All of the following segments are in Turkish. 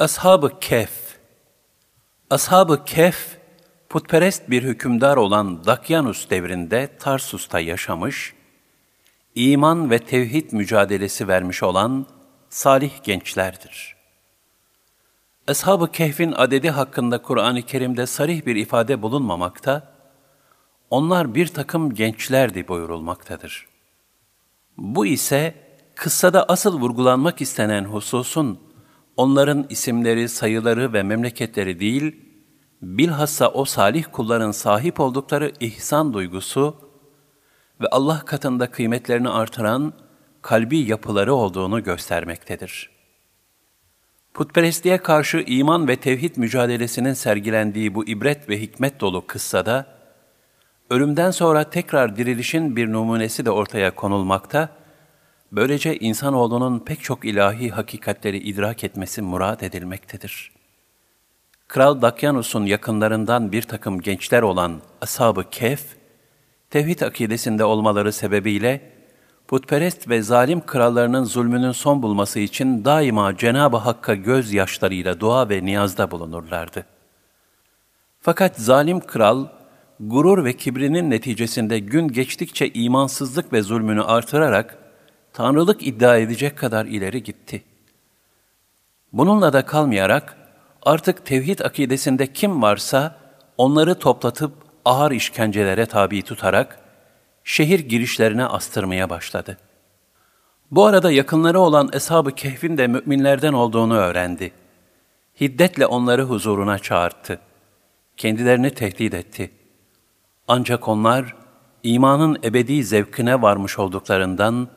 Ashab-ı Kehf Ashab-ı Kehf, putperest bir hükümdar olan Dakyanus devrinde Tarsus'ta yaşamış, iman ve tevhid mücadelesi vermiş olan salih gençlerdir. Ashab-ı Kehf'in adedi hakkında Kur'an-ı Kerim'de sarih bir ifade bulunmamakta, onlar bir takım gençlerdi buyurulmaktadır. Bu ise kıssada asıl vurgulanmak istenen hususun onların isimleri, sayıları ve memleketleri değil, bilhassa o salih kulların sahip oldukları ihsan duygusu ve Allah katında kıymetlerini artıran kalbi yapıları olduğunu göstermektedir. Putperestliğe karşı iman ve tevhid mücadelesinin sergilendiği bu ibret ve hikmet dolu kıssada, ölümden sonra tekrar dirilişin bir numunesi de ortaya konulmakta, böylece insanoğlunun pek çok ilahi hakikatleri idrak etmesi murad edilmektedir. Kral Dakyanus'un yakınlarından bir takım gençler olan Ashab-ı Kehf, tevhid akidesinde olmaları sebebiyle, putperest ve zalim krallarının zulmünün son bulması için daima Cenab-ı Hakk'a gözyaşlarıyla dua ve niyazda bulunurlardı. Fakat zalim kral, gurur ve kibrinin neticesinde gün geçtikçe imansızlık ve zulmünü artırarak, tanrılık iddia edecek kadar ileri gitti. Bununla da kalmayarak, artık tevhid akidesinde kim varsa, onları toplatıp ağır işkencelere tabi tutarak, şehir girişlerine astırmaya başladı. Bu arada yakınları olan Eshab-ı Kehf'in de müminlerden olduğunu öğrendi. Hiddetle onları huzuruna çağırttı. Kendilerini tehdit etti. Ancak onlar, imanın ebedi zevkine varmış olduklarından,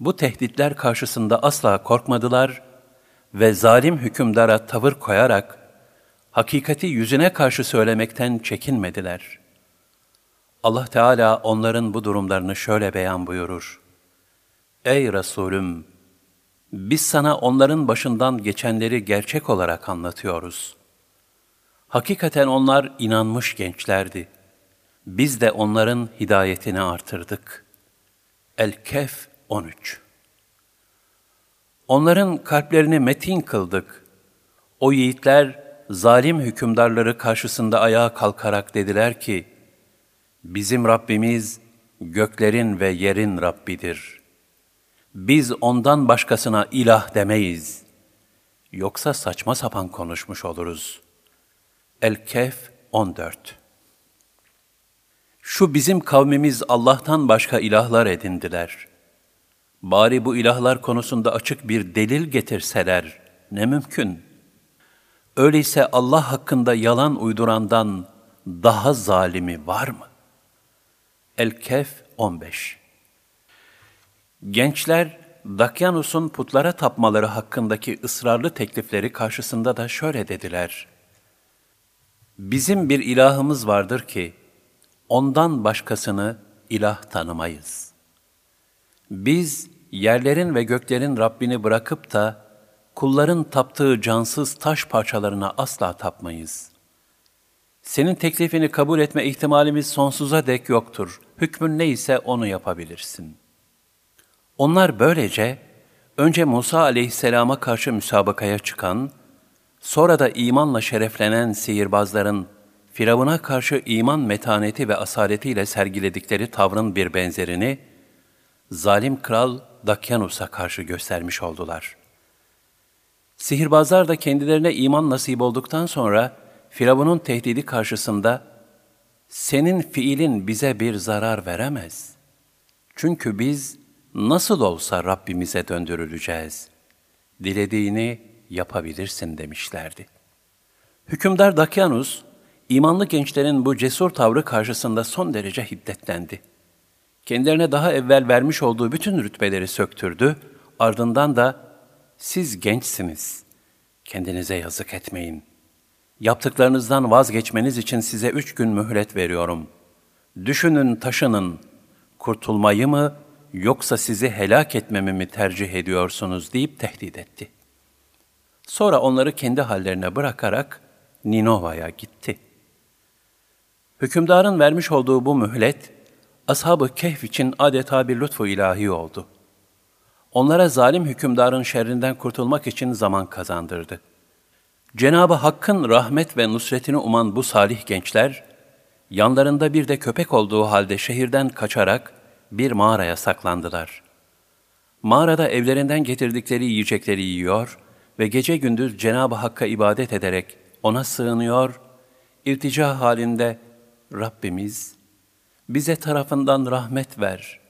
bu tehditler karşısında asla korkmadılar ve zalim hükümdara tavır koyarak, hakikati yüzüne karşı söylemekten çekinmediler.'' Allah Teala onların bu durumlarını şöyle beyan buyurur. Ey Resulüm! Biz sana onların başından geçenleri gerçek olarak anlatıyoruz. Hakikaten onlar inanmış gençlerdi. Biz de onların hidayetini artırdık. El-Kehf 13 Onların kalplerini metin kıldık. O yiğitler zalim hükümdarları karşısında ayağa kalkarak dediler ki, Bizim Rabbimiz göklerin ve yerin Rabbidir. Biz ondan başkasına ilah demeyiz. Yoksa saçma sapan konuşmuş oluruz. El-Kehf 14 Şu bizim kavmimiz Allah'tan başka ilahlar edindiler. Bari bu ilahlar konusunda açık bir delil getirseler ne mümkün. Öyleyse Allah hakkında yalan uydurandan daha zalimi var mı? El-Kehf 15 Gençler, Dakyanus'un putlara tapmaları hakkındaki ısrarlı teklifleri karşısında da şöyle dediler. Bizim bir ilahımız vardır ki, ondan başkasını ilah tanımayız. Biz, yerlerin ve göklerin Rabbini bırakıp da, kulların taptığı cansız taş parçalarına asla tapmayız. Senin teklifini kabul etme ihtimalimiz sonsuza dek yoktur. Hükmün neyse onu yapabilirsin. Onlar böylece önce Musa aleyhisselama karşı müsabakaya çıkan, sonra da imanla şereflenen sihirbazların Firavun'a karşı iman metaneti ve asaletiyle sergiledikleri tavrın bir benzerini, zalim kral Dakyanus'a karşı göstermiş oldular. Sihirbazlar da kendilerine iman nasip olduktan sonra, Firavun'un tehdidi karşısında senin fiilin bize bir zarar veremez. Çünkü biz nasıl olsa Rabbimize döndürüleceğiz. Dilediğini yapabilirsin demişlerdi. Hükümdar Dakyanus, imanlı gençlerin bu cesur tavrı karşısında son derece hiddetlendi. Kendilerine daha evvel vermiş olduğu bütün rütbeleri söktürdü, ardından da siz gençsiniz, kendinize yazık etmeyin. Yaptıklarınızdan vazgeçmeniz için size üç gün mühlet veriyorum. Düşünün, taşının, kurtulmayı mı yoksa sizi helak etmemi mi tercih ediyorsunuz deyip tehdit etti. Sonra onları kendi hallerine bırakarak Ninova'ya gitti. Hükümdarın vermiş olduğu bu mühlet, Ashab-ı Kehf için adeta bir lütfu ilahi oldu. Onlara zalim hükümdarın şerrinden kurtulmak için zaman kazandırdı. Cenabı Hakk'ın rahmet ve nusretini uman bu salih gençler, yanlarında bir de köpek olduğu halde şehirden kaçarak bir mağaraya saklandılar. Mağarada evlerinden getirdikleri yiyecekleri yiyor ve gece gündüz Cenab-ı Hakk'a ibadet ederek ona sığınıyor, irtica halinde Rabbimiz bize tarafından rahmet ver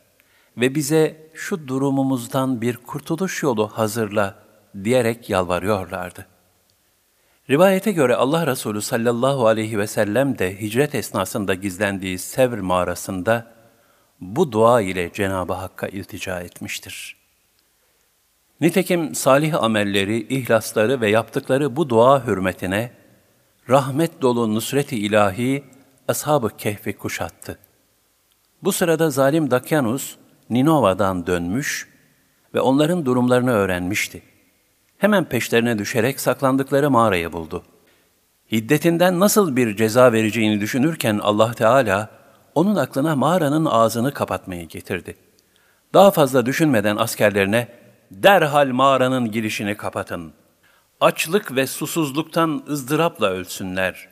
ve bize şu durumumuzdan bir kurtuluş yolu hazırla diyerek yalvarıyorlardı. Rivayete göre Allah Resulü sallallahu aleyhi ve sellem de hicret esnasında gizlendiği Sevr mağarasında bu dua ile Cenab-ı Hakk'a iltica etmiştir. Nitekim salih amelleri, ihlasları ve yaptıkları bu dua hürmetine rahmet dolu nusret-i ilahi ashab-ı kehfi kuşattı. Bu sırada zalim Dakyanus Ninova'dan dönmüş ve onların durumlarını öğrenmişti. Hemen peşlerine düşerek saklandıkları mağarayı buldu. Hiddetinden nasıl bir ceza vereceğini düşünürken Allah Teala onun aklına mağaranın ağzını kapatmayı getirdi. Daha fazla düşünmeden askerlerine derhal mağaranın girişini kapatın. Açlık ve susuzluktan ızdırapla ölsünler.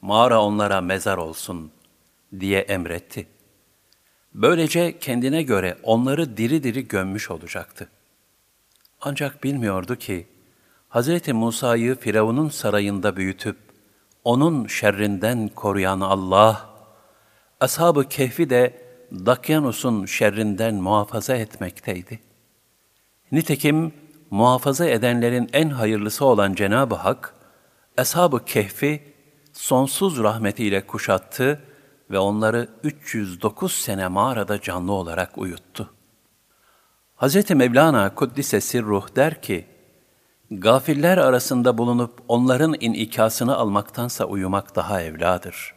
Mağara onlara mezar olsun diye emretti. Böylece kendine göre onları diri diri gömmüş olacaktı. Ancak bilmiyordu ki, Hz. Musa'yı Firavun'un sarayında büyütüp, onun şerrinden koruyan Allah, Ashab-ı Kehfi de Dakyanus'un şerrinden muhafaza etmekteydi. Nitekim muhafaza edenlerin en hayırlısı olan Cenab-ı Hak, Ashab-ı Kehfi sonsuz rahmetiyle kuşattı ve onları 309 sene mağarada canlı olarak uyuttu. Hz. Mevlana Kuddise Sirruh der ki, Gafiller arasında bulunup onların inikasını almaktansa uyumak daha evladır.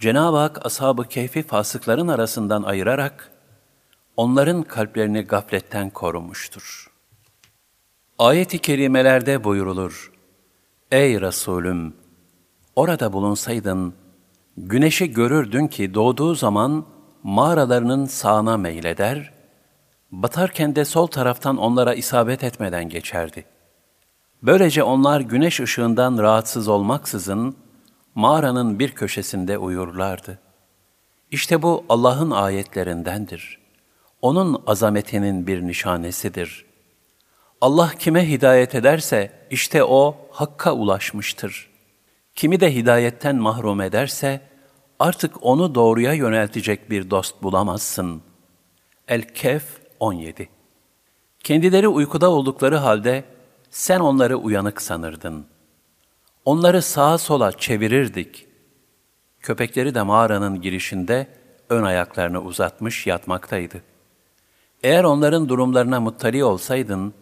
Cenab-ı Hak ashab-ı keyfi fasıkların arasından ayırarak, onların kalplerini gafletten korumuştur. Ayet-i kerimelerde buyurulur, Ey Resulüm! Orada bulunsaydın, güneşi görürdün ki doğduğu zaman mağaralarının sağına meyleder, batarken de sol taraftan onlara isabet etmeden geçerdi. Böylece onlar güneş ışığından rahatsız olmaksızın mağaranın bir köşesinde uyurlardı. İşte bu Allah'ın ayetlerindendir. Onun azametinin bir nişanesidir. Allah kime hidayet ederse işte o hakka ulaşmıştır. Kimi de hidayetten mahrum ederse artık onu doğruya yöneltecek bir dost bulamazsın. El-Kehf 17 Kendileri uykuda oldukları halde sen onları uyanık sanırdın. Onları sağa sola çevirirdik. Köpekleri de mağaranın girişinde ön ayaklarını uzatmış yatmaktaydı. Eğer onların durumlarına muttali olsaydın,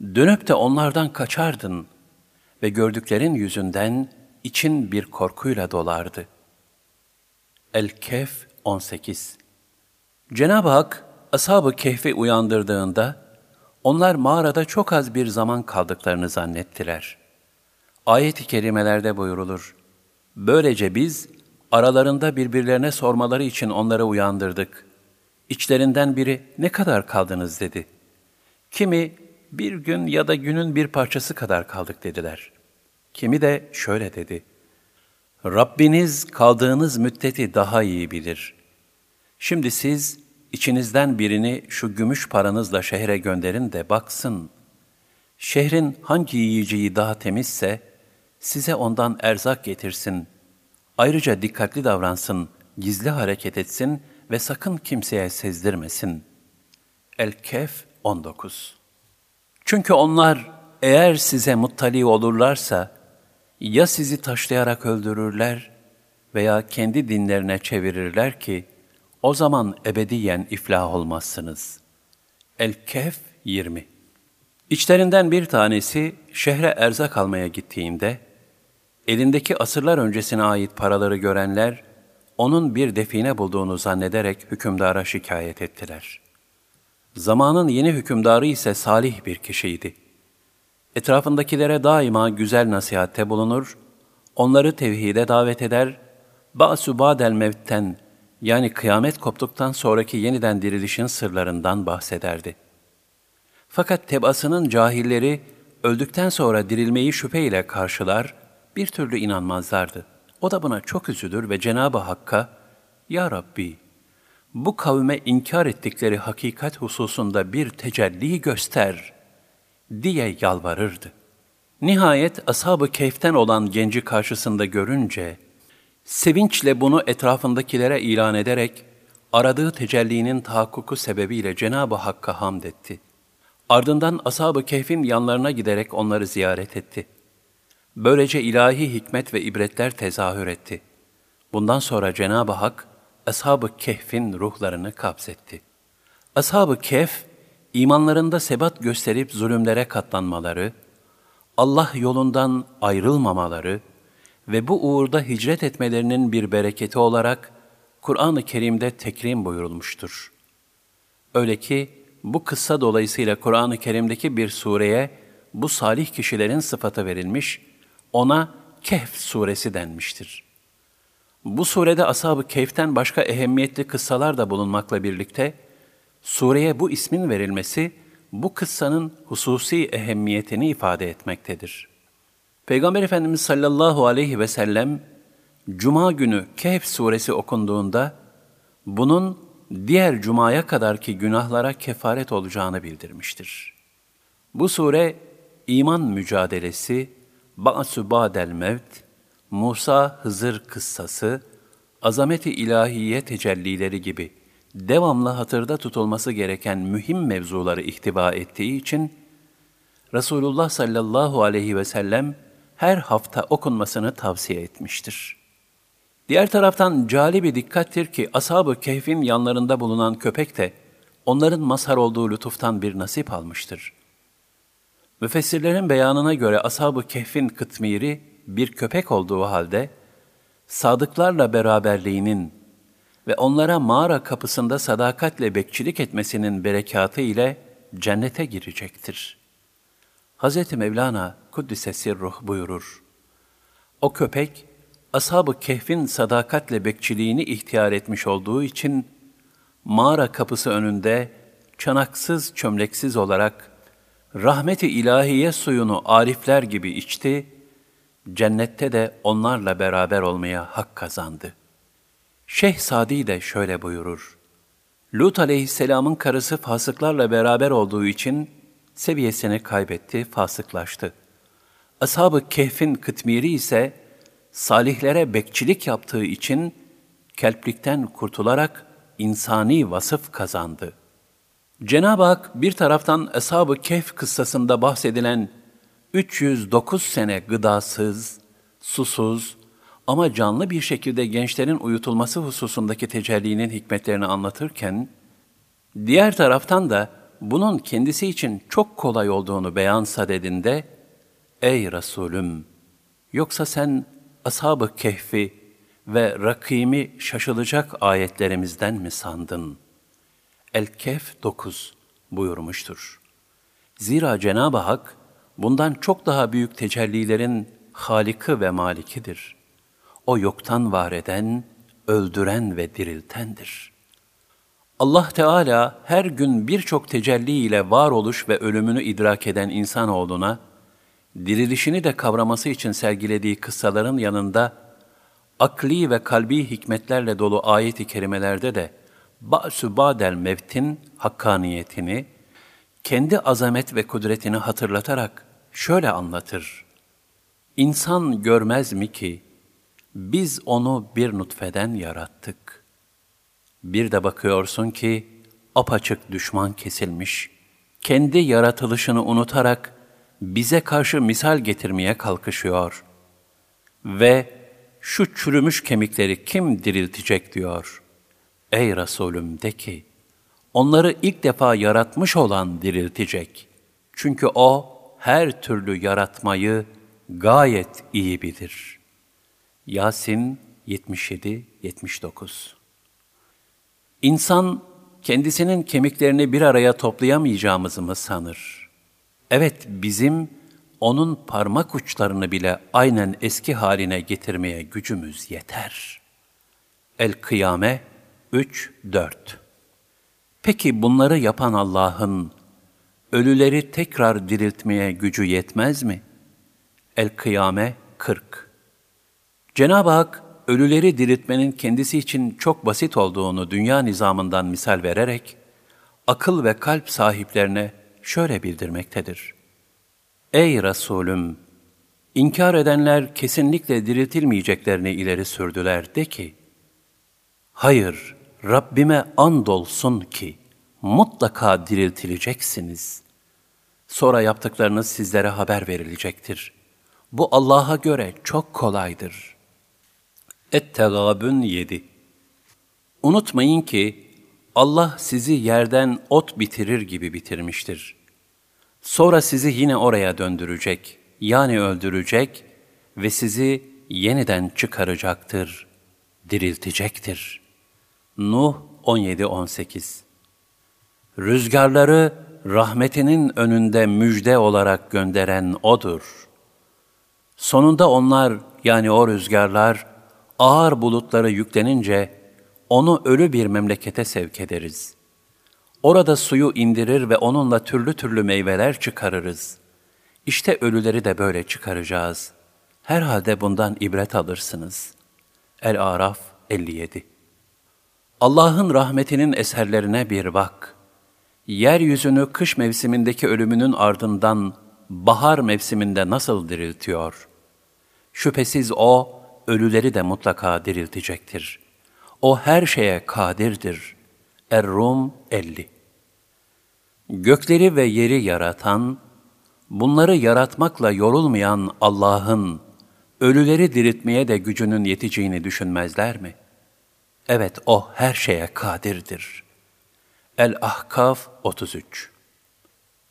dönüp de onlardan kaçardın ve gördüklerin yüzünden için bir korkuyla dolardı. El-Kehf 18 Cenab-ı Hak, Ashab-ı Kehf'i uyandırdığında, onlar mağarada çok az bir zaman kaldıklarını zannettiler. Ayet-i kerimelerde buyurulur, Böylece biz, aralarında birbirlerine sormaları için onları uyandırdık. İçlerinden biri, ne kadar kaldınız dedi. Kimi, bir gün ya da günün bir parçası kadar kaldık dediler. Kimi de şöyle dedi, Rabbiniz kaldığınız müddeti daha iyi bilir. Şimdi siz, İçinizden birini şu gümüş paranızla şehre gönderin de baksın. Şehrin hangi yiyeceği daha temizse size ondan erzak getirsin. Ayrıca dikkatli davransın, gizli hareket etsin ve sakın kimseye sezdirmesin. El-Kehf 19 Çünkü onlar eğer size muttali olurlarsa ya sizi taşlayarak öldürürler veya kendi dinlerine çevirirler ki o zaman ebediyen iflah olmazsınız. El-Kehf 20 İçlerinden bir tanesi şehre erzak almaya gittiğinde, elindeki asırlar öncesine ait paraları görenler, onun bir define bulduğunu zannederek hükümdara şikayet ettiler. Zamanın yeni hükümdarı ise salih bir kişiydi. Etrafındakilere daima güzel nasihatte bulunur, onları tevhide davet eder, ba'su ba'del mevtten yani kıyamet koptuktan sonraki yeniden dirilişin sırlarından bahsederdi. Fakat tebasının cahilleri öldükten sonra dirilmeyi şüpheyle karşılar, bir türlü inanmazlardı. O da buna çok üzülür ve Cenab-ı Hakk'a, Ya Rabbi, bu kavme inkar ettikleri hakikat hususunda bir tecelli göster diye yalvarırdı. Nihayet ashab-ı keyften olan genci karşısında görünce, sevinçle bunu etrafındakilere ilan ederek, aradığı tecellinin tahakkuku sebebiyle Cenab-ı Hakk'a hamd etti. Ardından ashab-ı kehfin yanlarına giderek onları ziyaret etti. Böylece ilahi hikmet ve ibretler tezahür etti. Bundan sonra Cenab-ı Hak, ashab-ı kehfin ruhlarını kabzetti. Ashab-ı kehf, imanlarında sebat gösterip zulümlere katlanmaları, Allah yolundan ayrılmamaları ve bu uğurda hicret etmelerinin bir bereketi olarak Kur'an-ı Kerim'de tekrim buyurulmuştur. Öyle ki bu kıssa dolayısıyla Kur'an-ı Kerim'deki bir sureye bu salih kişilerin sıfatı verilmiş, ona Kehf suresi denmiştir. Bu surede Ashab-ı Kehf'ten başka ehemmiyetli kıssalar da bulunmakla birlikte, sureye bu ismin verilmesi, bu kıssanın hususi ehemmiyetini ifade etmektedir. Peygamber Efendimiz sallallahu aleyhi ve sellem, Cuma günü Kehf suresi okunduğunda, bunun diğer cumaya kadarki günahlara kefaret olacağını bildirmiştir. Bu sure, iman mücadelesi, Ba'su Ba'del Mevt, Musa Hızır kıssası, azameti ilahiye tecellileri gibi devamlı hatırda tutulması gereken mühim mevzuları ihtiva ettiği için, Resulullah sallallahu aleyhi ve sellem her hafta okunmasını tavsiye etmiştir. Diğer taraftan cali bir dikkattir ki ashab-ı kehfin yanlarında bulunan köpek de onların mazhar olduğu lütuftan bir nasip almıştır. Müfessirlerin beyanına göre ashab-ı kehfin kıtmiri bir köpek olduğu halde, sadıklarla beraberliğinin ve onlara mağara kapısında sadakatle bekçilik etmesinin berekatı ile cennete girecektir. Hz. Mevlana Kuddise Ruh buyurur. O köpek, Ashab-ı Kehf'in sadakatle bekçiliğini ihtiyar etmiş olduğu için, mağara kapısı önünde çanaksız çömleksiz olarak rahmeti ilahiye suyunu arifler gibi içti, cennette de onlarla beraber olmaya hak kazandı. Şeyh Sadi de şöyle buyurur. Lut aleyhisselamın karısı fasıklarla beraber olduğu için seviyesini kaybetti, fasıklaştı. Ashab-ı Kehf'in kıtmiri ise salihlere bekçilik yaptığı için kelplikten kurtularak insani vasıf kazandı. Cenab-ı Hak bir taraftan Ashab-ı Kehf kıssasında bahsedilen 309 sene gıdasız, susuz ama canlı bir şekilde gençlerin uyutulması hususundaki tecellinin hikmetlerini anlatırken, diğer taraftan da bunun kendisi için çok kolay olduğunu beyan sadedinde, Ey Resulüm! Yoksa sen Ashab-ı Kehf'i ve Rakim'i şaşılacak ayetlerimizden mi sandın? El-Kehf 9 buyurmuştur. Zira Cenab-ı Hak, bundan çok daha büyük tecellilerin Halik'i ve Malikidir. O yoktan var eden, öldüren ve diriltendir. Allah Teala her gün birçok tecelli ile varoluş ve ölümünü idrak eden insanoğluna, dirilişini de kavraması için sergilediği kıssaların yanında, akli ve kalbi hikmetlerle dolu ayet-i kerimelerde de ba'su ba'del mevtin hakkaniyetini, kendi azamet ve kudretini hatırlatarak şöyle anlatır. İnsan görmez mi ki, biz onu bir nutfeden yarattık. Bir de bakıyorsun ki, apaçık düşman kesilmiş, kendi yaratılışını unutarak, bize karşı misal getirmeye kalkışıyor. Ve şu çürümüş kemikleri kim diriltecek diyor. Ey Resulüm de ki, onları ilk defa yaratmış olan diriltecek. Çünkü o her türlü yaratmayı gayet iyi bilir. Yasin 77-79 İnsan kendisinin kemiklerini bir araya toplayamayacağımızı mı sanır? Evet, bizim onun parmak uçlarını bile aynen eski haline getirmeye gücümüz yeter. El-Kıyame 3-4 Peki bunları yapan Allah'ın ölüleri tekrar diriltmeye gücü yetmez mi? El-Kıyame 40 Cenab-ı Hak, ölüleri diriltmenin kendisi için çok basit olduğunu dünya nizamından misal vererek, akıl ve kalp sahiplerine şöyle bildirmektedir. Ey Resulüm! İnkar edenler kesinlikle diriltilmeyeceklerini ileri sürdüler. De ki, Hayır, Rabbime andolsun ki mutlaka diriltileceksiniz. Sonra yaptıklarınız sizlere haber verilecektir. Bu Allah'a göre çok kolaydır. Et-Tegabün 7 Unutmayın ki Allah sizi yerden ot bitirir gibi bitirmiştir. Sonra sizi yine oraya döndürecek, yani öldürecek ve sizi yeniden çıkaracaktır, diriltecektir. Nuh 17-18 Rüzgarları rahmetinin önünde müjde olarak gönderen O'dur. Sonunda onlar, yani o rüzgarlar, ağır bulutları yüklenince, onu ölü bir memlekete sevk ederiz. Orada suyu indirir ve onunla türlü türlü meyveler çıkarırız. İşte ölüleri de böyle çıkaracağız. Herhalde bundan ibret alırsınız. El-Araf 57 Allah'ın rahmetinin eserlerine bir bak. Yeryüzünü kış mevsimindeki ölümünün ardından bahar mevsiminde nasıl diriltiyor? Şüphesiz O, ölüleri de mutlaka diriltecektir. O her şeye kadirdir. Er-Rum 50 Gökleri ve yeri yaratan, bunları yaratmakla yorulmayan Allah'ın, ölüleri diriltmeye de gücünün yeteceğini düşünmezler mi? Evet, O her şeye kadirdir. El-Ahkaf 33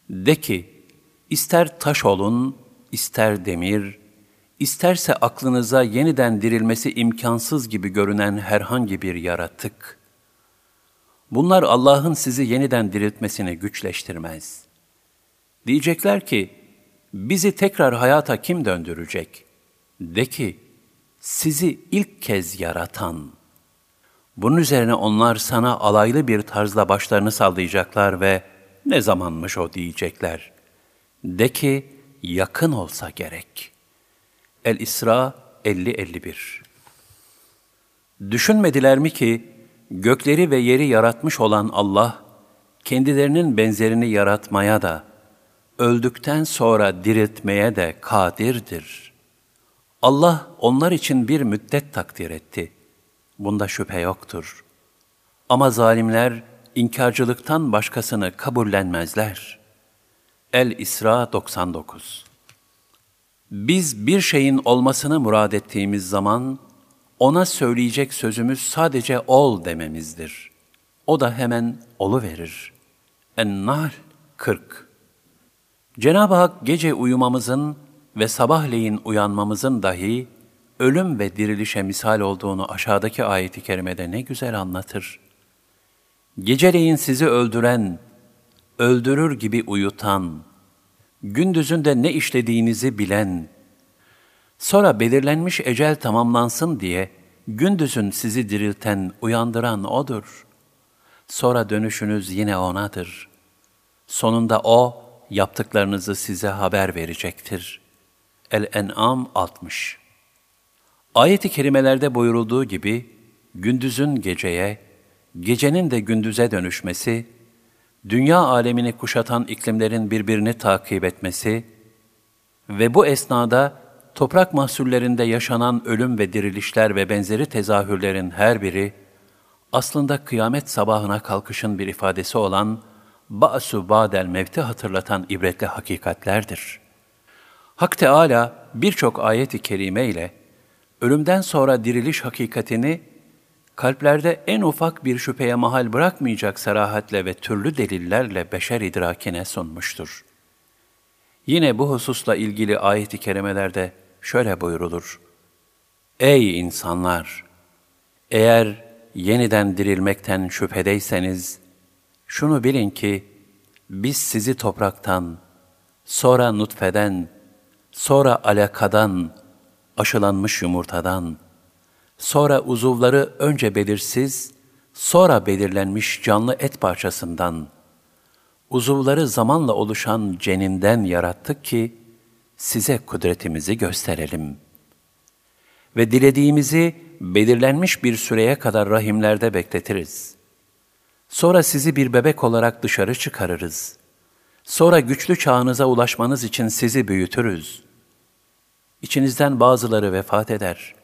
De ki, ister taş olun, ister demir, isterse aklınıza yeniden dirilmesi imkansız gibi görünen herhangi bir yaratık. Bunlar Allah'ın sizi yeniden diriltmesini güçleştirmez. Diyecekler ki, bizi tekrar hayata kim döndürecek? De ki, sizi ilk kez yaratan. Bunun üzerine onlar sana alaylı bir tarzla başlarını sallayacaklar ve ne zamanmış o diyecekler. De ki, yakın olsa gerek.'' El-İsra 50-51 Düşünmediler mi ki, gökleri ve yeri yaratmış olan Allah, kendilerinin benzerini yaratmaya da, öldükten sonra diriltmeye de kadirdir. Allah onlar için bir müddet takdir etti. Bunda şüphe yoktur. Ama zalimler inkarcılıktan başkasını kabullenmezler. El-İsra 99 biz bir şeyin olmasını murad ettiğimiz zaman, ona söyleyecek sözümüz sadece ol dememizdir. O da hemen olu verir. En-Nahl 40 Cenab-ı Hak gece uyumamızın ve sabahleyin uyanmamızın dahi ölüm ve dirilişe misal olduğunu aşağıdaki ayeti kerimede ne güzel anlatır. Geceleyin sizi öldüren, öldürür gibi uyutan, gündüzünde ne işlediğinizi bilen, sonra belirlenmiş ecel tamamlansın diye gündüzün sizi dirilten, uyandıran O'dur. Sonra dönüşünüz yine O'nadır. Sonunda O, yaptıklarınızı size haber verecektir. El-En'am 60 Ayet-i kerimelerde buyurulduğu gibi, gündüzün geceye, gecenin de gündüze dönüşmesi, dünya alemini kuşatan iklimlerin birbirini takip etmesi ve bu esnada toprak mahsullerinde yaşanan ölüm ve dirilişler ve benzeri tezahürlerin her biri, aslında kıyamet sabahına kalkışın bir ifadesi olan Ba'su Ba'del Mevt'i hatırlatan ibretli hakikatlerdir. Hak Teala birçok ayet-i kerime ile ölümden sonra diriliş hakikatini kalplerde en ufak bir şüpheye mahal bırakmayacak serahatle ve türlü delillerle beşer idrakine sunmuştur. Yine bu hususla ilgili ayet-i kerimelerde şöyle buyurulur. Ey insanlar! Eğer yeniden dirilmekten şüphedeyseniz, şunu bilin ki, biz sizi topraktan, sonra nutfeden, sonra alakadan, aşılanmış yumurtadan, Sonra uzuvları önce belirsiz, sonra belirlenmiş canlı et parçasından, uzuvları zamanla oluşan ceninden yarattık ki, size kudretimizi gösterelim. Ve dilediğimizi belirlenmiş bir süreye kadar rahimlerde bekletiriz. Sonra sizi bir bebek olarak dışarı çıkarırız. Sonra güçlü çağınıza ulaşmanız için sizi büyütürüz. İçinizden bazıları vefat eder.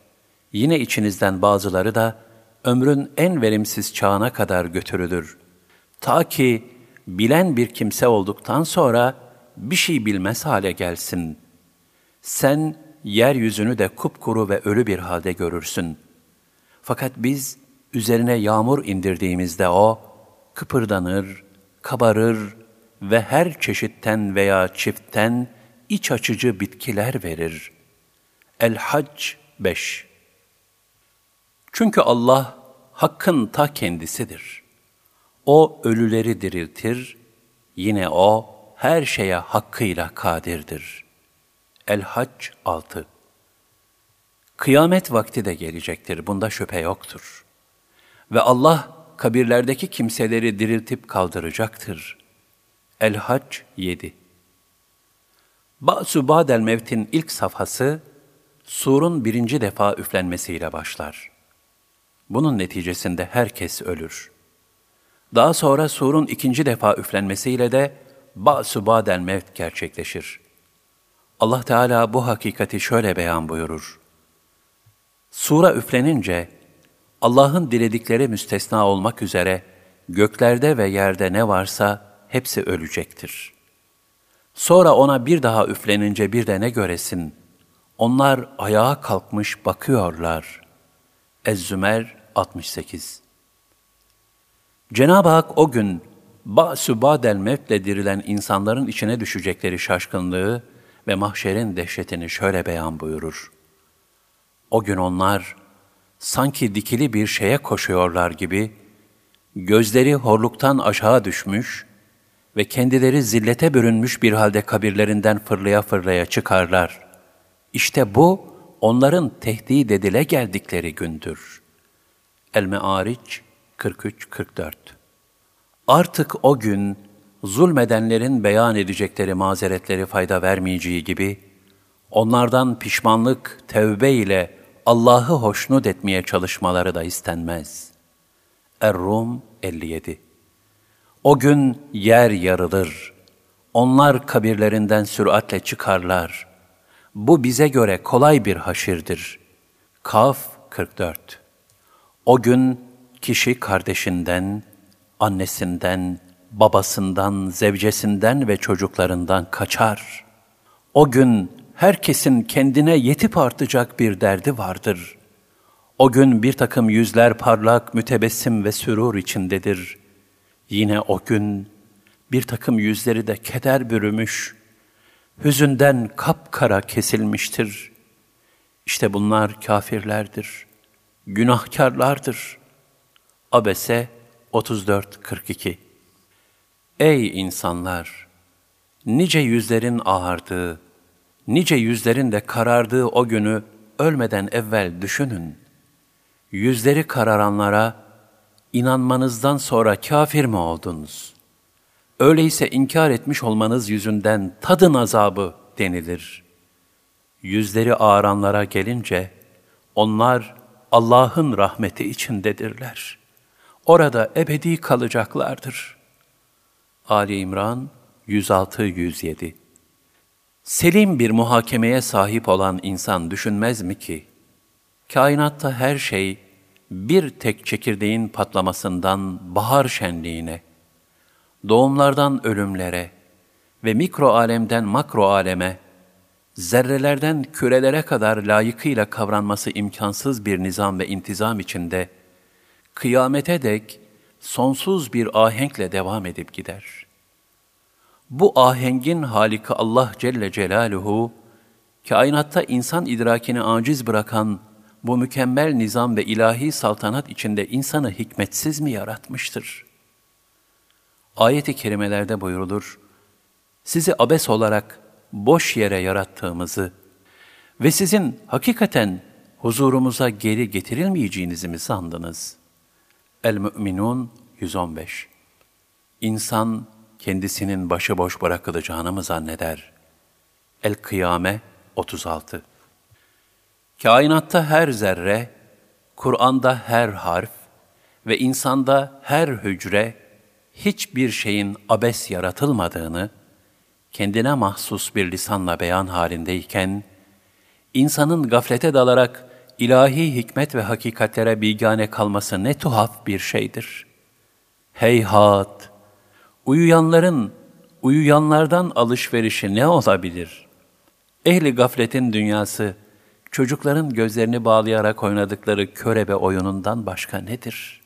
Yine içinizden bazıları da ömrün en verimsiz çağına kadar götürülür. Ta ki bilen bir kimse olduktan sonra bir şey bilmez hale gelsin. Sen yeryüzünü de kupkuru ve ölü bir halde görürsün. Fakat biz üzerine yağmur indirdiğimizde o kıpırdanır, kabarır ve her çeşitten veya çiftten iç açıcı bitkiler verir. El-Hac 5 Çünkü Allah Hakk'ın ta kendisidir. O ölüleri diriltir, yine O her şeye hakkıyla kadirdir. El-Hac 6 Kıyamet vakti de gelecektir, bunda şüphe yoktur. Ve Allah kabirlerdeki kimseleri diriltip kaldıracaktır. El-Hac 7 Ba'su Ba'del Mevt'in ilk safhası, surun birinci defa üflenmesiyle başlar. Bunun neticesinde herkes ölür. Daha sonra surun ikinci defa üflenmesiyle de Ba'su Ba'del Mevt gerçekleşir. Allah Teala bu hakikati şöyle beyan buyurur. Sura üflenince, Allah'ın diledikleri müstesna olmak üzere göklerde ve yerde ne varsa hepsi ölecektir. Sonra ona bir daha üflenince bir de ne göresin? Onlar ayağa kalkmış bakıyorlar. Ez-Zümer 68 Cenab-ı Hak o gün Ba'su Ba'del Mevt'le dirilen insanların içine düşecekleri şaşkınlığı ve mahşerin dehşetini şöyle beyan buyurur. O gün onlar sanki dikili bir şeye koşuyorlar gibi, gözleri horluktan aşağı düşmüş ve kendileri zillete bürünmüş bir halde kabirlerinden fırlaya fırlaya çıkarlar. İşte bu, onların tehdit edile geldikleri gündür. El-Me'ariç 43-44 Artık o gün, zulmedenlerin beyan edecekleri mazeretleri fayda vermeyeceği gibi, onlardan pişmanlık, tevbe ile Allah'ı hoşnut etmeye çalışmaları da istenmez. Er-Rum 57 O gün yer yarılır. Onlar kabirlerinden süratle çıkarlar. Bu bize göre kolay bir haşirdir. Kaf 44 O gün kişi kardeşinden, annesinden, babasından, zevcesinden ve çocuklarından kaçar. O gün herkesin kendine yetip artacak bir derdi vardır. O gün bir takım yüzler parlak, mütebessim ve sürur içindedir. Yine o gün bir takım yüzleri de keder bürümüş, hüzünden kapkara kesilmiştir. İşte bunlar kafirlerdir, günahkarlardır. Abese 34-42 Ey insanlar! Nice yüzlerin ağardığı, nice yüzlerin de karardığı o günü ölmeden evvel düşünün. Yüzleri kararanlara, inanmanızdan sonra kafir mi oldunuz? Öyleyse inkar etmiş olmanız yüzünden tadın azabı denilir. Yüzleri ağaranlara gelince, onlar Allah'ın rahmeti içindedirler. Orada ebedi kalacaklardır. Ali İmran 106-107 Selim bir muhakemeye sahip olan insan düşünmez mi ki, kainatta her şey bir tek çekirdeğin patlamasından bahar şenliğine, doğumlardan ölümlere ve mikro alemden makro aleme, zerrelerden kürelere kadar layıkıyla kavranması imkansız bir nizam ve intizam içinde, kıyamete dek sonsuz bir ahenkle devam edip gider.'' Bu ahengin halika Allah Celle Celaluhu, kainatta insan idrakini aciz bırakan bu mükemmel nizam ve ilahi saltanat içinde insanı hikmetsiz mi yaratmıştır? Ayet-i kerimelerde buyurulur, sizi abes olarak boş yere yarattığımızı ve sizin hakikaten huzurumuza geri getirilmeyeceğinizi mi sandınız? El-Mü'minun 115 İnsan kendisinin başıboş bırakılacağını mı zanneder? El-Kıyame 36 Kainatta her zerre, Kur'an'da her harf ve insanda her hücre hiçbir şeyin abes yaratılmadığını, kendine mahsus bir lisanla beyan halindeyken, insanın gaflete dalarak ilahi hikmet ve hakikatlere bigane kalması ne tuhaf bir şeydir. Heyhat! Uyuyanların, uyuyanlardan alışverişi ne olabilir? Ehli gafletin dünyası, çocukların gözlerini bağlayarak oynadıkları körebe oyunundan başka nedir?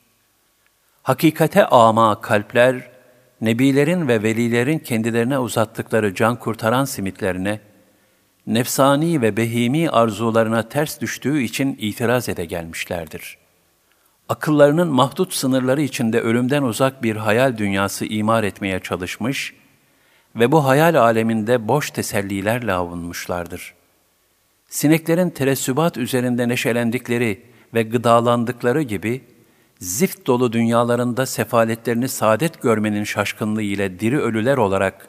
Hakikate ama kalpler, nebilerin ve velilerin kendilerine uzattıkları can kurtaran simitlerine, nefsani ve behimi arzularına ters düştüğü için itiraz ede gelmişlerdir. Akıllarının mahdut sınırları içinde ölümden uzak bir hayal dünyası imar etmeye çalışmış ve bu hayal aleminde boş tesellilerle avunmuşlardır. Sineklerin tereссübat üzerinde neşelendikleri ve gıdalandıkları gibi, zift dolu dünyalarında sefaletlerini saadet görmenin şaşkınlığı ile diri ölüler olarak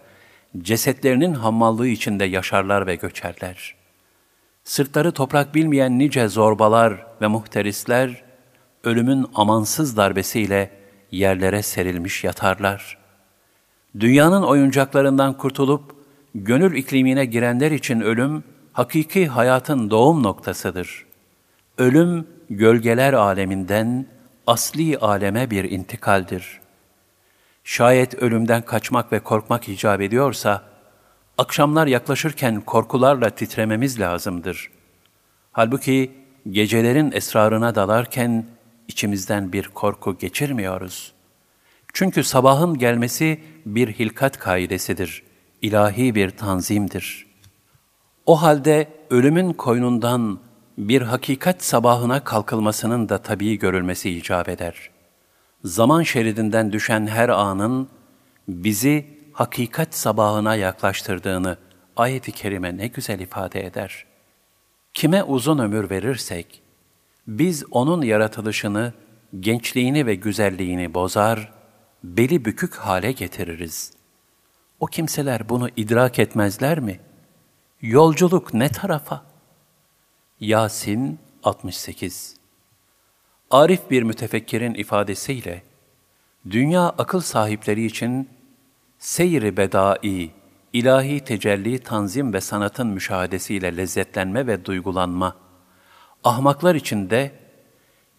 cesetlerinin hammallığı içinde yaşarlar ve göçerler. Sırtları toprak bilmeyen nice zorbalar ve muhterisler, ölümün amansız darbesiyle yerlere serilmiş yatarlar. Dünyanın oyuncaklarından kurtulup, gönül iklimine girenler için ölüm, hakiki hayatın doğum noktasıdır. Ölüm, gölgeler aleminden, asli aleme bir intikaldir. Şayet ölümden kaçmak ve korkmak icap ediyorsa, akşamlar yaklaşırken korkularla titrememiz lazımdır. Halbuki gecelerin esrarına dalarken içimizden bir korku geçirmiyoruz. Çünkü sabahın gelmesi bir hilkat kaidesidir, ilahi bir tanzimdir. O halde ölümün koynundan bir hakikat sabahına kalkılmasının da tabii görülmesi icap eder. Zaman şeridinden düşen her anın bizi hakikat sabahına yaklaştırdığını ayet-i kerime ne güzel ifade eder. Kime uzun ömür verirsek, biz onun yaratılışını, gençliğini ve güzelliğini bozar, beli bükük hale getiririz. O kimseler bunu idrak etmezler mi? Yolculuk ne tarafa?'' Yasin 68 Arif bir mütefekkirin ifadesiyle, dünya akıl sahipleri için seyri bedai, ilahi tecelli, tanzim ve sanatın müşahadesiyle lezzetlenme ve duygulanma, ahmaklar için de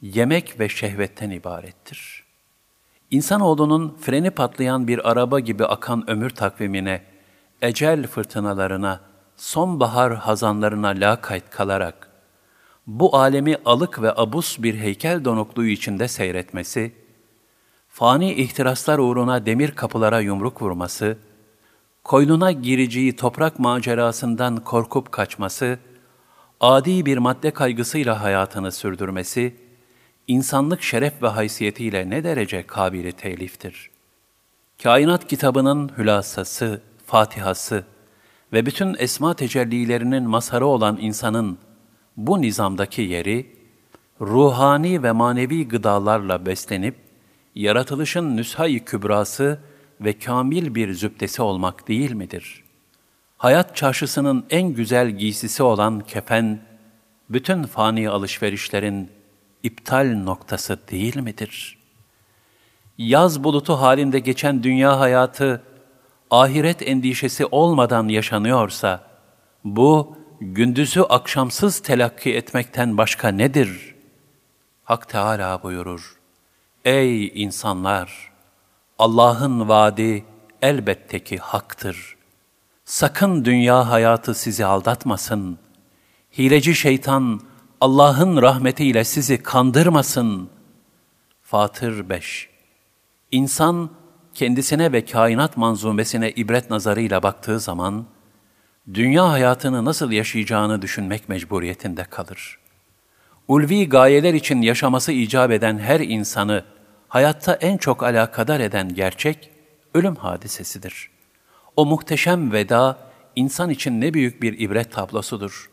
yemek ve şehvetten ibarettir. İnsanoğlunun freni patlayan bir araba gibi akan ömür takvimine, ecel fırtınalarına, sonbahar hazanlarına lakayt kalarak, bu alemi alık ve abus bir heykel donukluğu içinde seyretmesi, fani ihtiraslar uğruna demir kapılara yumruk vurması, koynuna gireceği toprak macerasından korkup kaçması, adi bir madde kaygısıyla hayatını sürdürmesi, insanlık şeref ve haysiyetiyle ne derece kabili teliftir. Kainat kitabının hülasası, fatihası ve bütün esma tecellilerinin mazharı olan insanın bu nizamdaki yeri, ruhani ve manevi gıdalarla beslenip, yaratılışın nüshayı kübrası ve kamil bir zübdesi olmak değil midir? Hayat çarşısının en güzel giysisi olan kefen, bütün fani alışverişlerin iptal noktası değil midir? Yaz bulutu halinde geçen dünya hayatı, ahiret endişesi olmadan yaşanıyorsa, bu, gündüzü akşamsız telakki etmekten başka nedir? Hak Teala buyurur. Ey insanlar! Allah'ın vaadi elbette ki haktır. Sakın dünya hayatı sizi aldatmasın. Hileci şeytan Allah'ın rahmetiyle sizi kandırmasın. Fatır 5 İnsan kendisine ve kainat manzumesine ibret nazarıyla baktığı zaman, dünya hayatını nasıl yaşayacağını düşünmek mecburiyetinde kalır. Ulvi gayeler için yaşaması icap eden her insanı hayatta en çok alakadar eden gerçek, ölüm hadisesidir. O muhteşem veda, insan için ne büyük bir ibret tablosudur.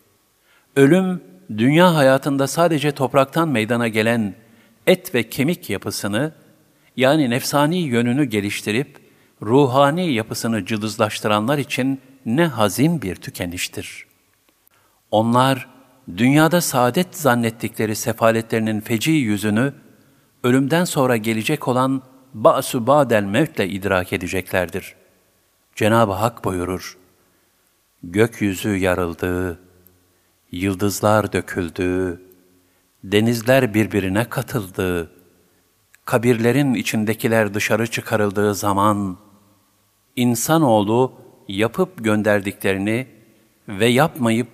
Ölüm, dünya hayatında sadece topraktan meydana gelen et ve kemik yapısını, yani nefsani yönünü geliştirip, ruhani yapısını cılızlaştıranlar için ne hazin bir tükeniştir. Onlar, dünyada saadet zannettikleri sefaletlerinin feci yüzünü, ölümden sonra gelecek olan ba'su ba'del mevtle idrak edeceklerdir. Cenab-ı Hak buyurur, Gökyüzü yarıldı, yıldızlar döküldü, denizler birbirine katıldı, kabirlerin içindekiler dışarı çıkarıldığı zaman, insanoğlu yapıp gönderdiklerini ve yapmayıp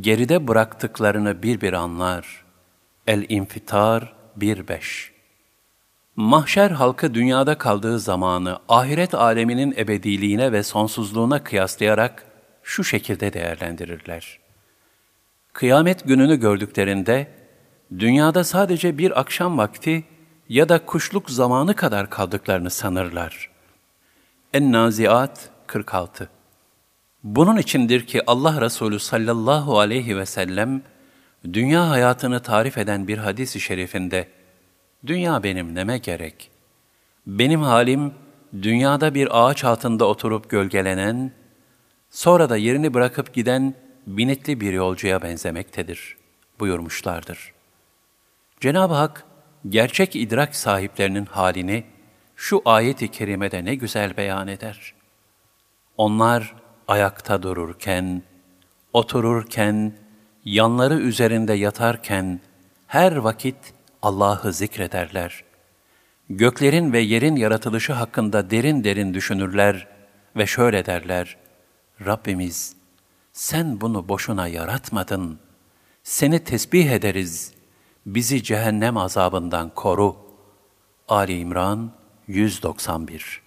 geride bıraktıklarını bir bir anlar. El-İnfitar 1.5 Mahşer halkı dünyada kaldığı zamanı ahiret aleminin ebediliğine ve sonsuzluğuna kıyaslayarak şu şekilde değerlendirirler. Kıyamet gününü gördüklerinde, dünyada sadece bir akşam vakti ya da kuşluk zamanı kadar kaldıklarını sanırlar. En-Naziat 46 Bunun içindir ki Allah Resulü sallallahu aleyhi ve sellem, dünya hayatını tarif eden bir hadis-i şerifinde, Dünya benim neme gerek? Benim halim, dünyada bir ağaç altında oturup gölgelenen, sonra da yerini bırakıp giden binetli bir yolcuya benzemektedir, buyurmuşlardır. Cenab-ı Hak, gerçek idrak sahiplerinin halini şu ayet-i kerimede ne güzel beyan eder. Onlar ayakta dururken, otururken, yanları üzerinde yatarken, her vakit Allah'ı zikrederler. Göklerin ve yerin yaratılışı hakkında derin derin düşünürler ve şöyle derler, Rabbimiz, sen bunu boşuna yaratmadın. Seni tesbih ederiz. Bizi cehennem azabından koru. Ali İmran 191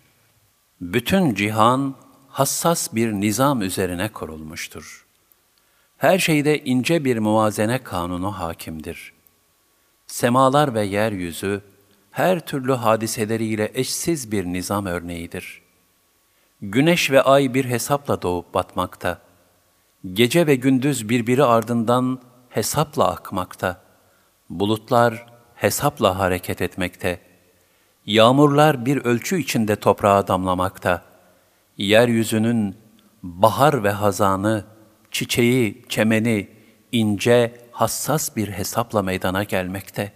Bütün cihan hassas bir nizam üzerine kurulmuştur. Her şeyde ince bir muvazene kanunu hakimdir. Semalar ve yeryüzü her türlü hadiseleriyle eşsiz bir nizam örneğidir. Güneş ve ay bir hesapla doğup batmakta. Gece ve gündüz birbiri ardından hesapla akmakta. Bulutlar hesapla hareket etmekte. Yağmurlar bir ölçü içinde toprağa damlamakta. Yeryüzünün bahar ve hazanı, çiçeği, çemeni, ince, hassas bir hesapla meydana gelmekte.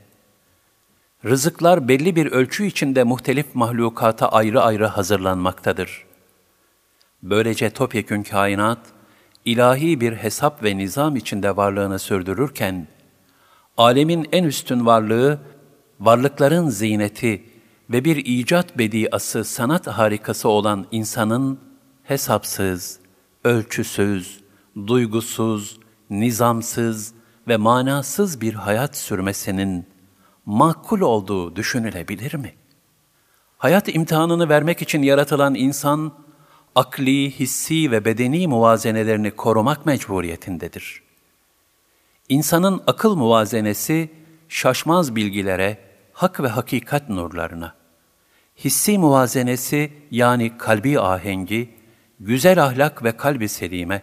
Rızıklar belli bir ölçü içinde muhtelif mahlukata ayrı ayrı hazırlanmaktadır. Böylece topyekün kainat, ilahi bir hesap ve nizam içinde varlığını sürdürürken, alemin en üstün varlığı, varlıkların ziyneti ve bir icat bediası sanat harikası olan insanın hesapsız, ölçüsüz, duygusuz, nizamsız ve manasız bir hayat sürmesinin makul olduğu düşünülebilir mi? Hayat imtihanını vermek için yaratılan insan, akli, hissi ve bedeni muvazenelerini korumak mecburiyetindedir. İnsanın akıl muvazenesi, şaşmaz bilgilere, hak ve hakikat nurlarına, hissi muvazenesi yani kalbi ahengi, güzel ahlak ve kalbi selime,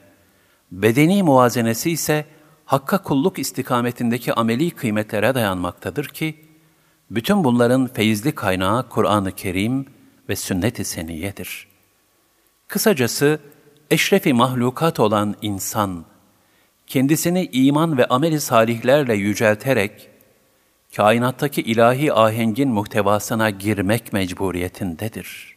bedeni muvazenesi ise Hakka kulluk istikametindeki ameli kıymetlere dayanmaktadır ki, bütün bunların feyizli kaynağı Kur'an-ı Kerim ve sünnet-i seniyedir. Kısacası, eşrefi mahlukat olan insan, kendisini iman ve ameli salihlerle yücelterek, kainattaki ilahi ahengin muhtevasına girmek mecburiyetindedir.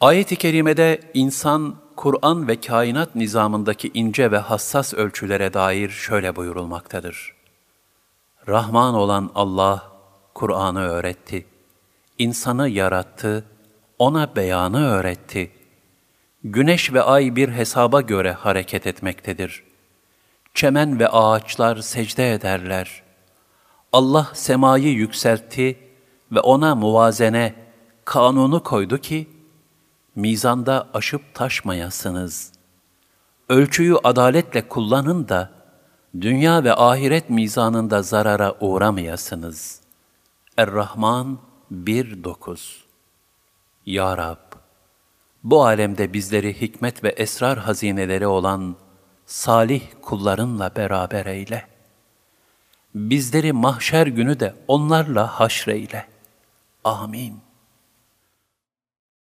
Ayet-i kerimede insan Kur'an ve kainat nizamındaki ince ve hassas ölçülere dair şöyle buyurulmaktadır. Rahman olan Allah Kur'an'ı öğretti. İnsanı yarattı, ona beyanı öğretti. Güneş ve ay bir hesaba göre hareket etmektedir. Çemen ve ağaçlar secde ederler. Allah semayı yükseltti ve ona muvazene, kanunu koydu ki, mizanda aşıp taşmayasınız. Ölçüyü adaletle kullanın da, dünya ve ahiret mizanında zarara uğramayasınız. Er-Rahman 1.9 Ya Rab, bu alemde bizleri hikmet ve esrar hazineleri olan salih kullarınla beraber eyle. Bizleri mahşer günü de onlarla haşreyle. Amin.